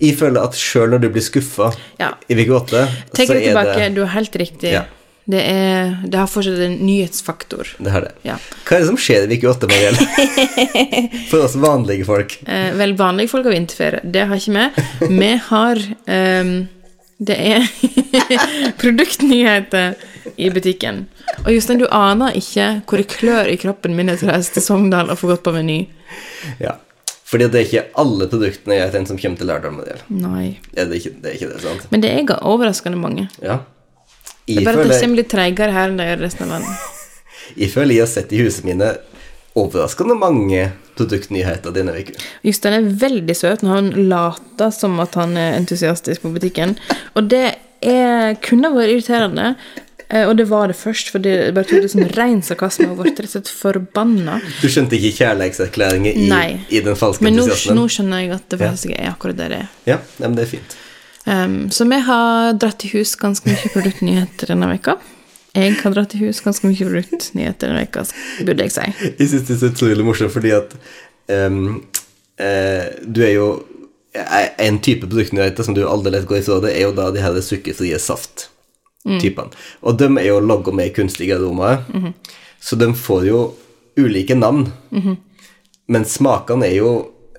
Jeg føler at sjøl når du blir skuffa Ja. i uke 8, Tenk så deg er tilbake, det du har helt riktig. Ja. Det, er, det har fortsatt en nyhetsfaktor. Det har det. Ja. Hva er det som skjer i uke 8, Mariell? For oss vanlige folk. Eh, vel, vanlige folk har vinterferie. Det har ikke vi. Vi har um, Det er [laughs] produktnyheter i butikken. Og Jostein, du aner ikke hvor det klør i kroppen min etter å reise til Sogndal og få gått på Meny. Ja. Fordi det er ikke alle produktene jeg tenkt som kommer til Lærdal, Mariell. Nei. Ja, det, er ikke, det er ikke det, sant? Men det er overraskende mange. Ja. Det er bare at det føler, kommer litt treigere her enn det gjør resten av landet. [laughs] jeg føler jeg har sett i husene mine overraskende mange produktnyheter denne uka. Jostein er veldig søt når han later som at han er entusiastisk på butikken. Og det er, kunne vært irriterende, eh, og det var det først, for det bare tok det som ren sarkasme og ble rett og slett forbanna. Du skjønte ikke kjærlighetserklæringen i, i den falske Men nå, nå skjønner jeg at det faktisk er akkurat det det er. Ja, ja, men det er fint. Um, så vi har dratt i hus ganske mye produktnyheter denne veka. Jeg har dratt i hus ganske mye produktnyheter denne veka, burde jeg si. Jeg syns det er så utrolig morsomt fordi at um, uh, du er jo eh, En type produktnyheter som du aldri lett går ifra, det er jo da de her sukkerfrie saft-typene. Og de er jo logga med kunstige aromaer, så de får jo ulike navn. Men smakene er jo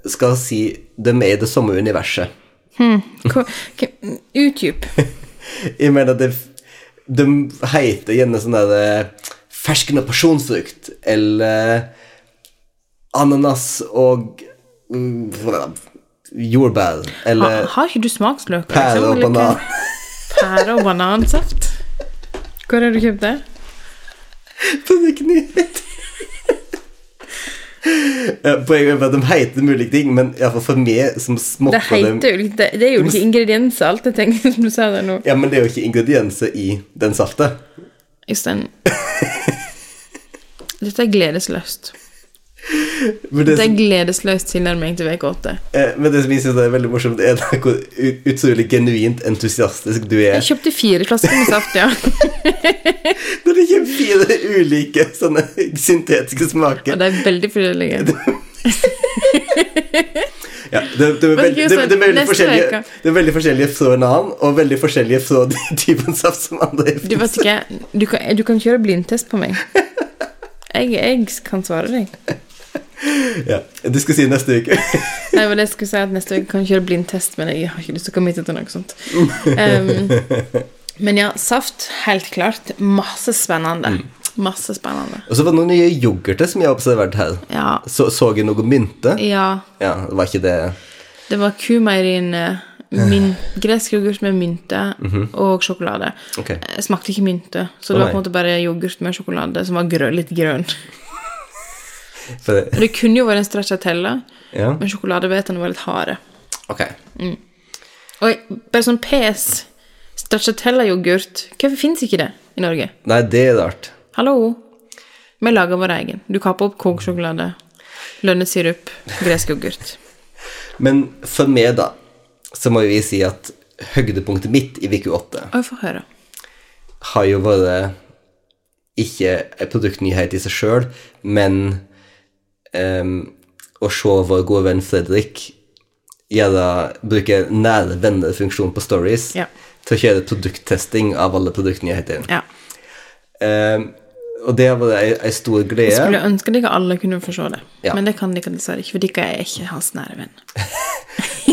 Skal si De er i det samme universet. Hva- Utdyp. [laughs] Jeg mener det, de heter gjerne sånn derre eh, fersken og pasjonsfrukt, eller ananas og mm, jordbær, Ha, har ikke du smaksløk? pære liksom, og banan. [laughs] Pære og banansaft? Hvor har du kjøpt det? på. Ja, Poenget er at de heter ulike ting, men i hvert fall for meg som Det smokker dem heter litt Det, det er jo ikke ingredienser, alt jeg tenker, som du sa der nå. Ja, men det er jo ikke ingredienser i den saltet. Jostein. [laughs] Dette er gledesløst. Men det, Det er gledesløs tilnærming til VK8. eh, men det som jeg synes er veldig morsomt, er hvor utrolig genuint entusiastisk du er Jeg kjøpte fire flasker med saft, ja. [laughs] når det kommer fire ulike sånne syntetiske Og smaker. de er veldig forskjellige. Ja, det, det, er veldig, det, det, er veldig forskjellige, det er veldig forskjellige fra en annen, og veldig forskjellige fra [laughs] den typen saft som andre Du vet ikke, du kan, du kan kjøre blindtest på meg. [laughs] Jeg, jeg kan svare deg. Ja, du skal si neste uke. Nei, men jeg skulle si at neste uke kan jeg kjøre blindtest, men jeg har ikke lyst til å komme hit til noe sånt. Um, men ja, saft, helt klart. Masse spennende. Masse spennende. Og så var det noen nye yoghurter som jeg har observert her. Ja. Så, så jeg noe mynte? Ja, Ja, var ikke det det var kumeieriene min, [sighs] gresk yoghurt med mynte og sjokolade. Okay. Jeg smakte ikke mynte, så det var på en måte bare yoghurt med sjokolade som var grøn, litt grønn. Det, det kunne jo vært en stracciatella, ja, men sjokoladebetene var litt harde. ok. Og bare sånn PS stracciatella-yoghurt Hvorfor fins ikke det i Norge? Nei, det er rart. Hallo? Vi lager vår egen. Du kapper opp kokesjokolade, lønnesirup, gresk yoghurt. [laughs] Men for meg, da, så må vi si at høydepunktet mitt i uke 8 Oi, få høre. har jo vært ikke en produktnyhet i seg sjøl, men em, å se vår gode venn Fredrik gjøre, bruke nære venner-funksjon på stories Ja. til å kjøre produkttesting av alle produktnyheter. Ja. Um, og det har vært ei, stor glede. Jeg Skulle ønske dere alle kunne få se det, Ja. men det kan dere dessverre ikke, for dere er ikke hans nære venn. [laughs]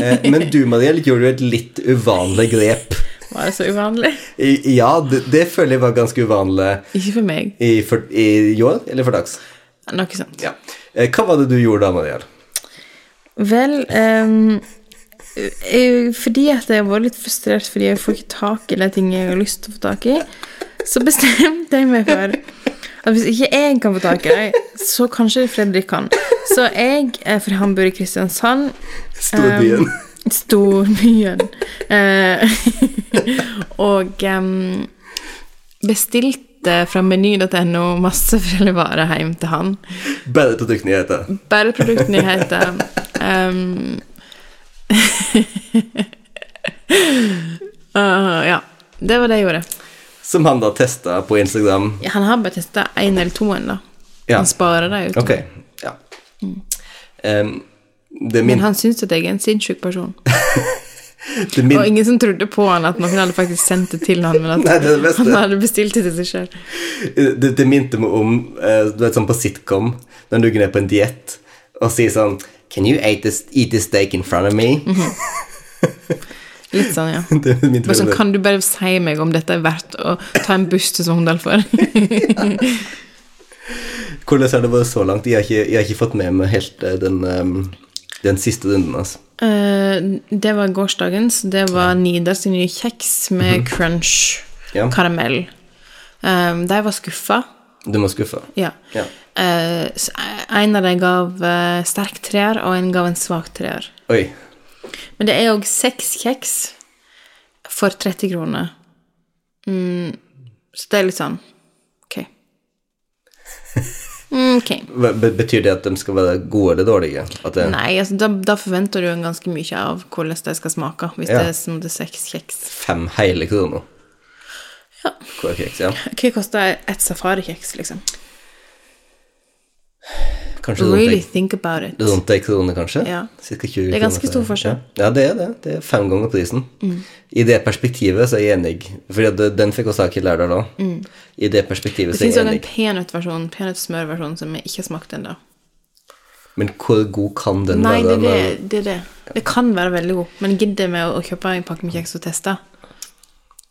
Eh, men du, Mariell, gjorde jo et litt uvanlig grep. Var det så uvanlig? I, ja, det, det føler jeg var ganske uvanlig Ikke for meg. i, for, i år, eller for dags. Noe sånt. Ja. Eh, hva var det du gjorde da, Mariell? Vel um, Fordi at jeg var litt frustrert fordi jeg får ikke tak i de tingene jeg har lyst til å få tak i, så bestemte jeg meg for at hvis ikke jeg kan få tak i dem, så kanskje Fredrik kan. Så jeg, eh, for han bor i Kristiansand Storbyen. Um, storbyen. Uh, [laughs] og um, bestilte fra meny.no masse forskjellige varer hjem til han. Bare produktnyheter. Bare produktnyheter. Um, uh, [laughs] ja. Det var det jeg gjorde. Som han da testa på Instagram. Han har bare testa én eller to ennå. Ja. Han sparer dem ut. Okay. ja. Em, det er Men han syns at jeg er en sinnssyk person. [laughs] det min Og ingen som trodde på han at noen hadde faktisk sendt det til han, men at [laughs] Nei, det det han hadde bestilt det til seg sjøl. det, det minte meg om eh, Du vet sånn på sitcom, når du er på en diett og sier sånn Can you eat this, eat this steak in front of me? Litt sånn, ja. [laughs] Bare sånn, kan du bare si meg om dette er verdt å ta en buss til Sogndal for? [laughs] Hvordan har det vært så langt? Jeg har ikke, jeg har ikke fått med meg helt eh, den, den siste runden. Altså. Eh, det var gårsdagens. Det var Nidas nye kjeks med crunch Mhm. Ja. karamell. Um, de var skuffa. Du var skuffa? Ja. Ja. Uh, en av dem gav uh, sterk treer, og en gav en svak treer. Oi. Men det er òg seks kjeks for 30 kroner. Mm, så det er litt sånn Ok. [laughs] Mm, ok. Hva- be- Betyr det at de skal være gode eller dårlige? Det, Nei, altså, da, da forventer du ganske mye av hvordan de skal smake, hvis Ja. det er som det er seks kjeks. Fem hele kroner? Ja. kjeks, ja. Hva koster et safarikjeks, liksom? Kanskje Really ei- think about it. rundt ei krone, kanskje? Ja. Cirka 20 Det er ganske kroner stor forskjell. Mm. Ja. ja, det er det. Det er fem ganger prisen. I det perspektivet så er jeg enig. Fordi den fikk også tak i Lærdal òg. I det perspektivet Mm. Det så er fins jeg òg en enig. peanøttsversjon, peanøttsmørversjon, som jeg ikke har smakt ennå. Men hvor god kan den Nei, være? Nei, det, det er det. Det kan være veldig god, men gidder vi å kjøpe en pakke med kjeks og teste?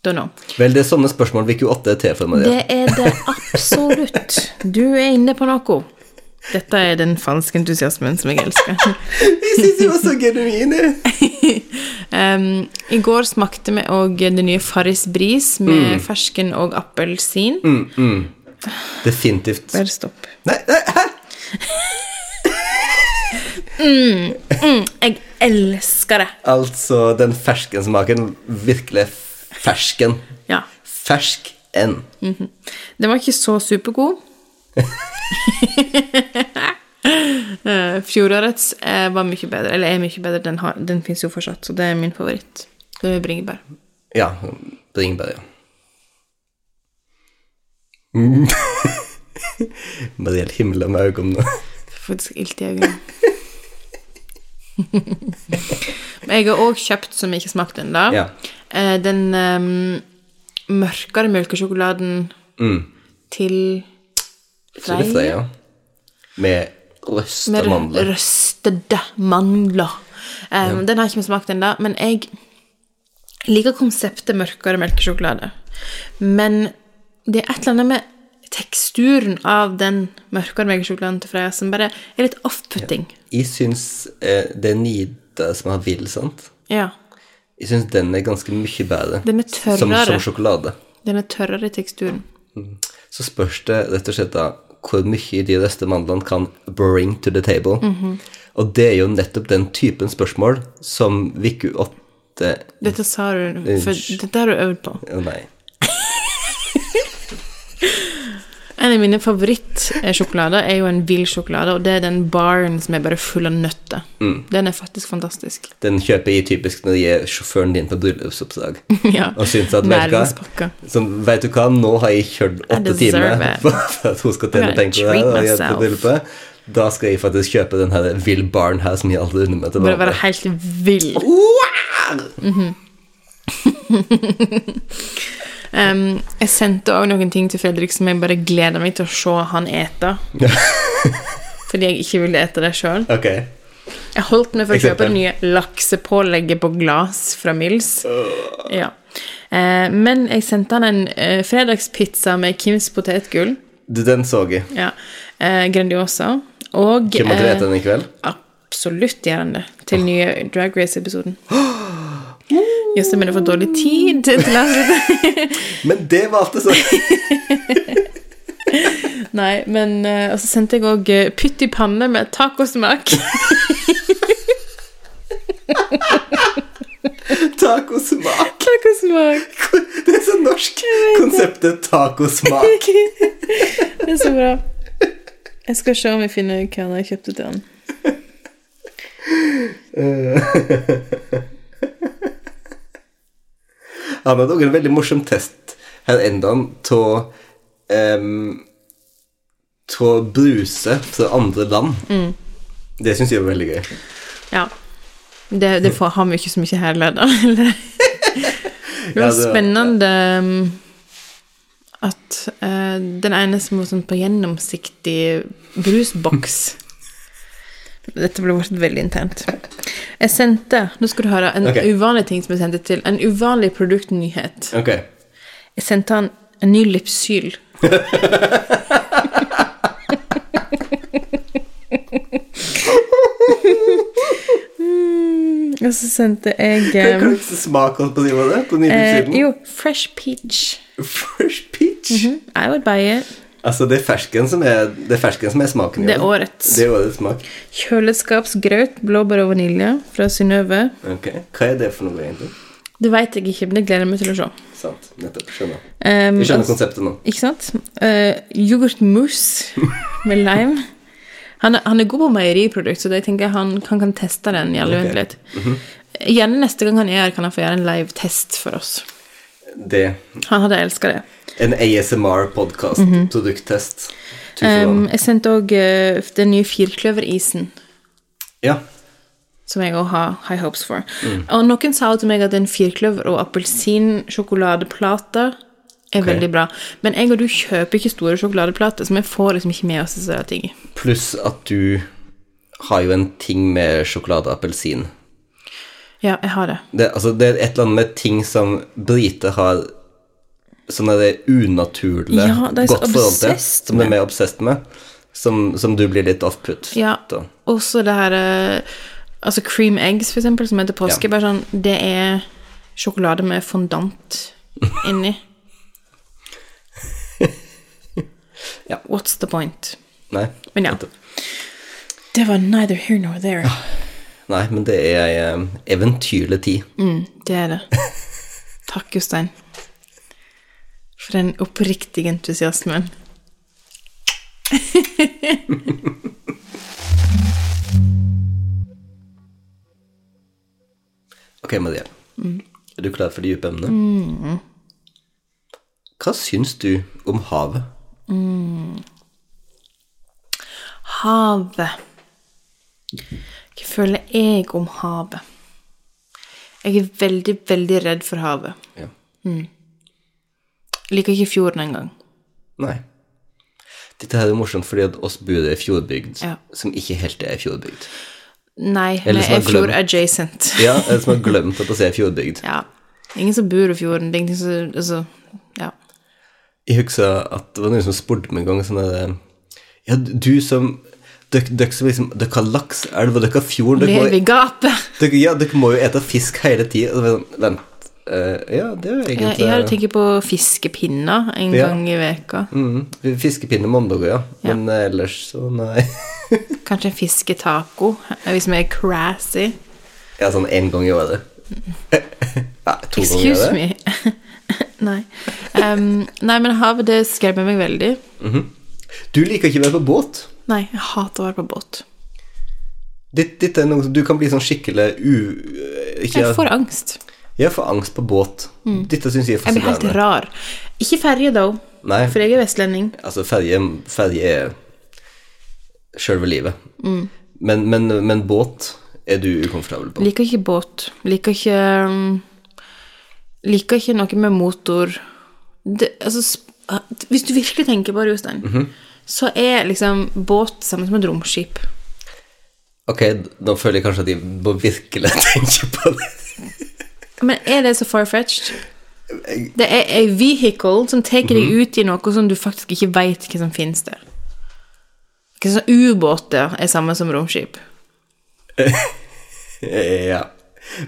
Don't know. Vel, det er sånne spørsmål vi ikke åtte er til for, Maria. Det er det absolutt. Du er inne på noe. Dette er den falske entusiasmen som jeg elsker. [laughs] Jeg syns du var så genuin! Um, [laughs] I går smakte vi òg det nye Farris Bris med fersken og appelsin. Definitivt. Bare stopp. Nei, nei, hæ? [laughs] Jeg elsker det. Altså, den ferskensmaken Virkelig fersken. Ja. Fersk en. Den var ikke så supergod. Eh, Fjorårets eh, var mye bedre, eller er mye bedre. Den, har, den fins jo fortsatt, så det er min favoritt. Det er bringebær. Ja, bringebær, ja. Mm. Mariell [laughs] himler med øynene nå. Faktisk ilt i øynene. [laughs] Men jeg har òg kjøpt, som jeg ikke smakte ennå, Ja. eh, den um, mørkere melkesjokoladen Mm. til Freia. Med røsta mandler. røstede mandler. Um, Den har ikke vi smakt ennå, men jeg liker konseptet mørkere melkesjokolade. Men det er et eller annet med teksturen av den mørkere melkesjokoladen til Freia som bare er litt off-putting. Jeg syns eh, det er Nida som har vill, sant? Ja. Jeg syns den er ganske mye bedre. Den er tørrere. som sjokolade. Den er tørrere i teksturen. Så spørs det rett og slett da hvor mye de røste mandlene kan bring to the table. Mhm. Og det er jo nettopp den typen spørsmål som Viku 8 Dette sa du, for dette har du øvd på. Nei. En av mine favorittsjokolader er jo en vill sjokolade, og det er den baren som er bare full av nøtter. Den er faktisk fantastisk. Den kjøper jeg typisk når jeg er sjåføren din på bryllupsoppdrag. [laughs] ja. Og syns at, vet du hva, nå har jeg kjørt åtte timer [laughs] for at hun skal tjene penger på det og jeg på bryllupet. Da skal jeg faktisk kjøpe den her Vill Barn her som jeg aldri unner meg til Bare være helt vill. [laughs] Um, jeg sendte òg noen ting til Fredrik som jeg bare gleder meg til å se han ete. [laughs] Fordi jeg ikke ville ete det sjøl. Ok. Jeg holdt meg for å kjøpe det nye laksepålegget på glass fra Mills. Ja. Uh, men jeg sendte han en uh, fredagspizza med Kims potetgull. Du, Den så jeg. Ja. Uh, Grandiosa. Og Kommer du til å eh, ete den i kveld? Absolutt gjør han det. Til nye Drag Race-episoden. [gasps] Jostein men du får dårlig tid til å avslutte. [laughs] Men det var alltid sånn [laughs] Nei, men eh, Og så sendte jeg òg pytt i panne med tacosmak. [laughs] tacosmak. tacosmak. Det er så norsk. Konseptet tacosmak. Det er så bra. Jeg skal se om jeg finner hva jeg kjøpte til han. Han hadde òg en veldig morsom test her enda av um, av bruse fra andre land. Mm. Det syns jeg var veldig gøy. Ja. Det, det får, vi ikke så mye her, da. [laughs] [laughs] Det var spennende at uh, den ene som var sånn på gjennomsiktig brusboks Dette ble vært veldig internt. Jeg sendte Nå skal du høre en okay. uvanlig ting som jeg sendte til. En uvanlig produktnyhet. Okay. Jeg sendte han en ny Lipsyl. Mm, [laughs] Og så sendte jeg Hva eh, slags smak holdt på å si var det? På eh? Jo, Fresh Peach. Fresh peach? I would buy it. Altså, det er fersken som er, det er, fersken som er smaken. Det er årets. Det er årets smak. Kjøleskapsgrøt, blåbær og vanilje fra Synnøve. Okay. Hva er det for noe, egentlig? Det veit jeg ikke, men det gleder jeg meg til å se. Sant. Nettopp. Skjønner. Um, Jeg skjønner altså- konseptet nå. Ikke sant? Uh, Yoghurtmousse [laughs] med lime. Han er, han er god på meieriprodukt, så jeg tenker han, han kan teste den i all Ok. uendelighet. Gjerne neste gang han er her, kan han få gjøre en live-test for oss. Det. Han hadde elska det. En ASMR-podkast. Produkttest. Two for Um, jeg sendte òg uh, den nye firkløverisen, Ja. som jeg òg har high hopes for. Og noen sa til meg at en firkløver- og appelsinsjokoladeplate er veldig bra. Men jeg og du kjøper ikke store sjokoladeplater, så vi får liksom ikke med oss disse ting. Pluss at du har jo en ting med sjokolade og appelsin. Ja, jeg har det. Det, altså, det er et eller annet med ting som briter har sånn er det unaturlige Ja, det er godt forhold til, som de er mer obsessed med, som, som du blir litt off-put. Ja. da. Også det her eh, Altså cream eggs, for eksempel, som heter påske. Ja. Bare sånn Det er sjokolade med fondant [laughs] inni. Ja. What's the point? Nei. Men ja. Det var neither here nor there. Nei, men det er ei eh, eventyrlig tid. Mm, det er det. [laughs] Takk, Jostein. For den oppriktige entusiasmen. [laughs] Ok, Marie. Mm. Er du klar for de dype emnene? Hva syns du om havet? Havet. Hva føler jeg om havet? Jeg er veldig, veldig redd for havet. Ja. Liker ikke fjorden engang. Nei. Dette er morsomt fordi at oss bor i fjordbygd Ja. som ikke helt er fjordbygd. Nei, vi er fjord adjacent. [laughs] Ja, eller som har glemt at oss er fjordbygd. Ja. Ingen som bor i fjorden. Det er ingenting som Altså, ja. Jeg husker at det var noen som spurte meg en gang sånn der, Ja, du som Dere som liksom Dere har lakseelv, og dere har fjord dere må, Lev i gapet. dere, Ja, dere må jo ete fisk hele tida. Sånn, vent eh, Ja, det er jo Jeg, jeg hadde tenkt på fiskepinner en Ja. gang i veka. mm, fiskepinner mandager, ja. Ja. Men eh, ellers så nei. [laughs] Kanskje en fisketaco, hvis vi er crazy. Ja, sånn én gang i året. [laughs] Ja, to ganger i Excuse me. [laughs] nei. Um, nei, men havet, det skremmer meg veldig. Du liker ikke å være på båt. Nei, jeg hater å være på båt. Ditt- Dette er noe som du kan bli sånn skikkelig u... Ikke, Jeg får angst. Jeg får angst på båt. Dette syns jeg er Jeg blir helt rar. Ikke ferje, da. Nei, for jeg er vestlending. altså ferje, er sjølve livet. Mm. Men, men, men båt er du ukomfortabel på. Liker ikke båt. Liker ikke um, Liker ikke noe med motor. Det, altså, hvis du virkelig tenker på det, Jostein, Mhm. så er liksom båt samme som et romskip. Ok, nå føler jeg kanskje at jeg må virkelig [laughs] tenke på det. Men er det så far-fetched? Det er a vehicle som tar deg Mhm. ut i noe som du faktisk ikke veit hva som finnes der. Hva sånn ubåter er samme som romskip. [laughs] Ja.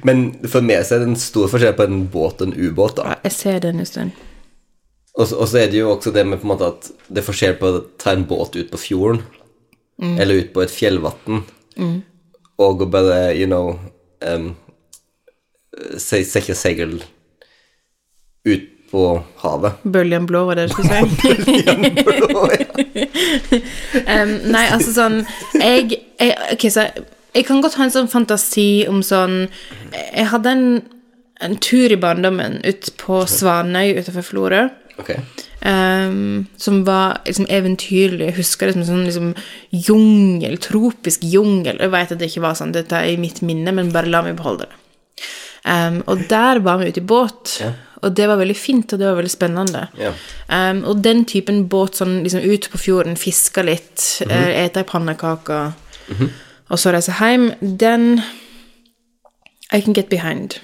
Men for meg så er det en stor forskjell på en båt og en ubåt, da. Ja, jeg ser den, en Og så og så er det jo også det med på en måte at det er forskjell på å ta en båt ut på fjorden, eller ut på et fjellvann, og å bare, you know um, se- Sette segl ut på havet. Bølgen blå, var det du skulle si? [laughs] [laughs] um, nei, altså sånn Jeg, jeg Ok, så jeg kan godt ha en sånn fantasi om sånn Jeg hadde en, en tur i barndommen ut på Svanøy utenfor Florø. Okay. Um, som var liksom eventyrlig. Jeg husker det som en sånn liksom jungel, tropisk jungel. Jeg vet at det ikke var sånn, dette er i mitt minne, men bare la meg beholde det. Um, og der var vi ute i båt, og det var veldig fint, og det var veldig spennende. Ja. Um, og den typen båt, sånn liksom ut på fjorden, fiske litt, eh, ete ei pannekake, og så reise hjem, den I can get behind.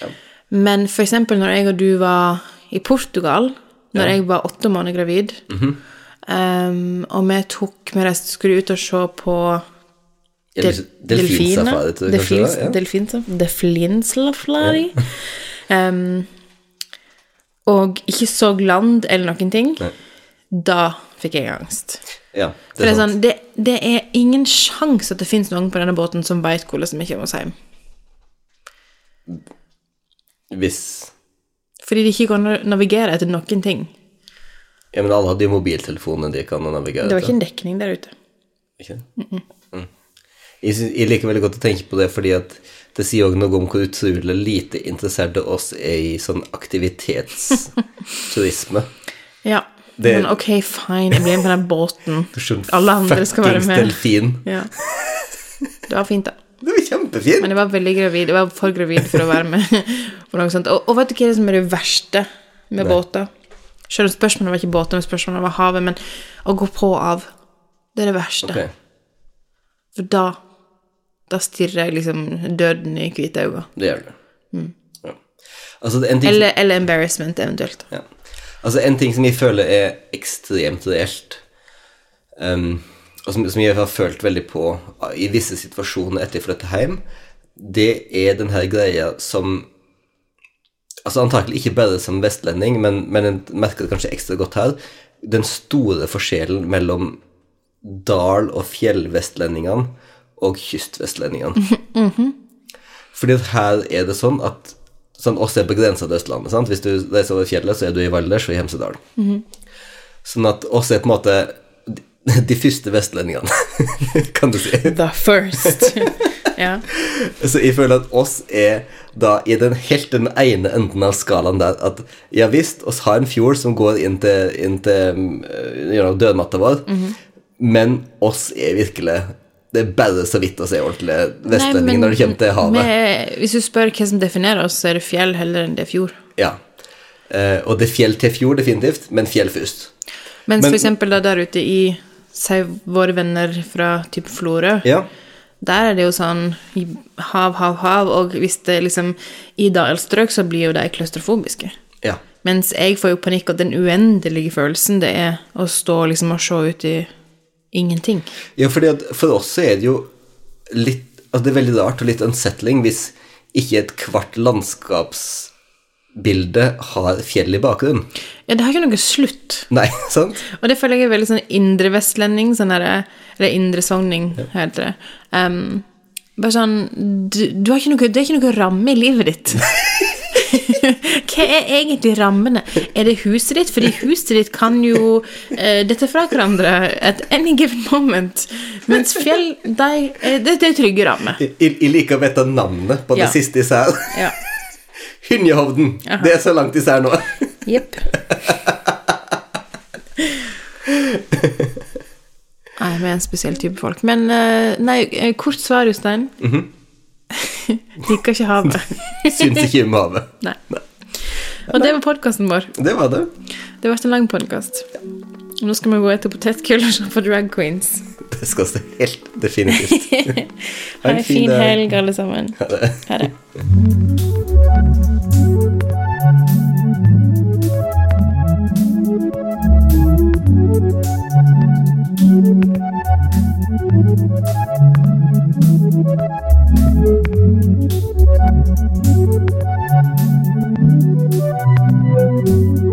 Ja. Men for eksempel når jeg og du var i Portugal, når jeg var åtte måneder gravid, um, og vi tok Vi skulle ut og se på Del- Delfinsafari, det ja. Delfinsafari. Um, og ikke så land eller noen ting. Nei. Da fikk jeg angst. Ja, For det det er sånn, det, det er ingen sjanse at det finnes noen på denne båten som veit hvordan vi kommer oss hjem. Hvis Fordi de ikke kan navigere etter noen ting. Ja, men alle hadde jo mobiltelefoner de kan navigere etter. Det var ikke en dekning der ute. Ikke Mm Mm. Jeg, liker veldig godt å tenke på det, fordi at det sier også noe om hvor utrolig lite interesserte oss er i sånn aktivitetsturisme. [laughs] Ja. Det- Men ok, fine, jeg blir med på den båten. Sånn Alle andre skal være med. delfin. Ja. Det var fint, da. Det var kjempefint! Men jeg var veldig gravid. Jeg var for gravid for å være med. [laughs] Og, og vet du hva som er det verste med Nei. båter? Selv om spørsmålet var ikke båter, men spørsmålet var havet. Men å gå på og av, det er det verste. Okay. For da da stirrer jeg liksom døden i hvite øyne. Det gjør det. Ja. Altså, en ting, Eller, eller embarrassment, eventuelt. ja. altså, en ting som jeg føler er ekstremt reelt, um, og som, som jeg har følt veldig på i visse situasjoner etter jeg flyttet hjem, det er den her greia som Altså antakelig ikke bare som vestlending, men, men jeg merker det kanskje ekstra godt her. Den store forskjellen mellom dal- og fjellvestlendingene og kystvestlendingene. [laughs] Fordi at her er det sånn at sånn, oss er begrensa til Østlandet. sant? Hvis du reiser over fjellet, så er du i Valdres og i Hemsedal. Sånn at oss er på en måte de, [laughs] første vestlendingene, [laughs] kan du si. The first. yeah. Så jeg føler at oss er da i den helt den ene enden av skalaen der at ja visst, oss har en fjord som går inn til, inn til uh, you know, dødmatta vår, men oss er virkelig Det er bare så vidt å se ordentlig vestlending når det kommer til havet. med- hvis du spør hva som definerer oss, så er det fjell heller enn det er fjord. Ja. Eh, og det er fjell til fjord, definitivt, men fjell først. Mens Men- for eksempel da der ute i Si våre venner fra type Florø. Ja. Der er det jo sånn hav, hav, hav, og hvis det liksom I dalstrøk så blir jo de klaustrofobiske. ja. Mens jeg får jo panikk av den uendelige følelsen det er å stå liksom og se ut i ingenting. Ja, for oss er det jo litt altså Det er veldig rart og litt unsettling hvis ikke et kvart landskapsbilde har fjell i bakgrunnen. Ja, det har ikke noe slutt. Nei, [laughs] sant? Og det føler jeg er veldig sånn indre vestlending, sånn der, eller indre sogning, heter det. Um, bare sånn du, du har ikke noe, Det er ikke noe ramme i livet ditt. [laughs] [laughs] Hva er egentlig rammene? Er det huset ditt? Fordi huset ditt kan jo uh, dette fra hverandre at any given moment. Mens fjell, de, det, det er trygge rammer. Jeg, liker å vite navnet på Ja. det siste især. Ja. [laughs] Hundehovden. Det er så langt især nå. [laughs] Jepp. Nei, vi er en spesiell type folk. Men eh, nei, eh, kort svar, Jostein. Liker ikke havet. Syns ikke om havet. Nei. Og det var podkasten vår. Det var det. Det har vært en lang podkast. Nå skal vi gå etter potetgullsjer for drag queens. Det skal stå helt definitivt. [laughs] ha en, fin, fin helg, alle sammen. Ha det. Ha det. Thank you. Bye.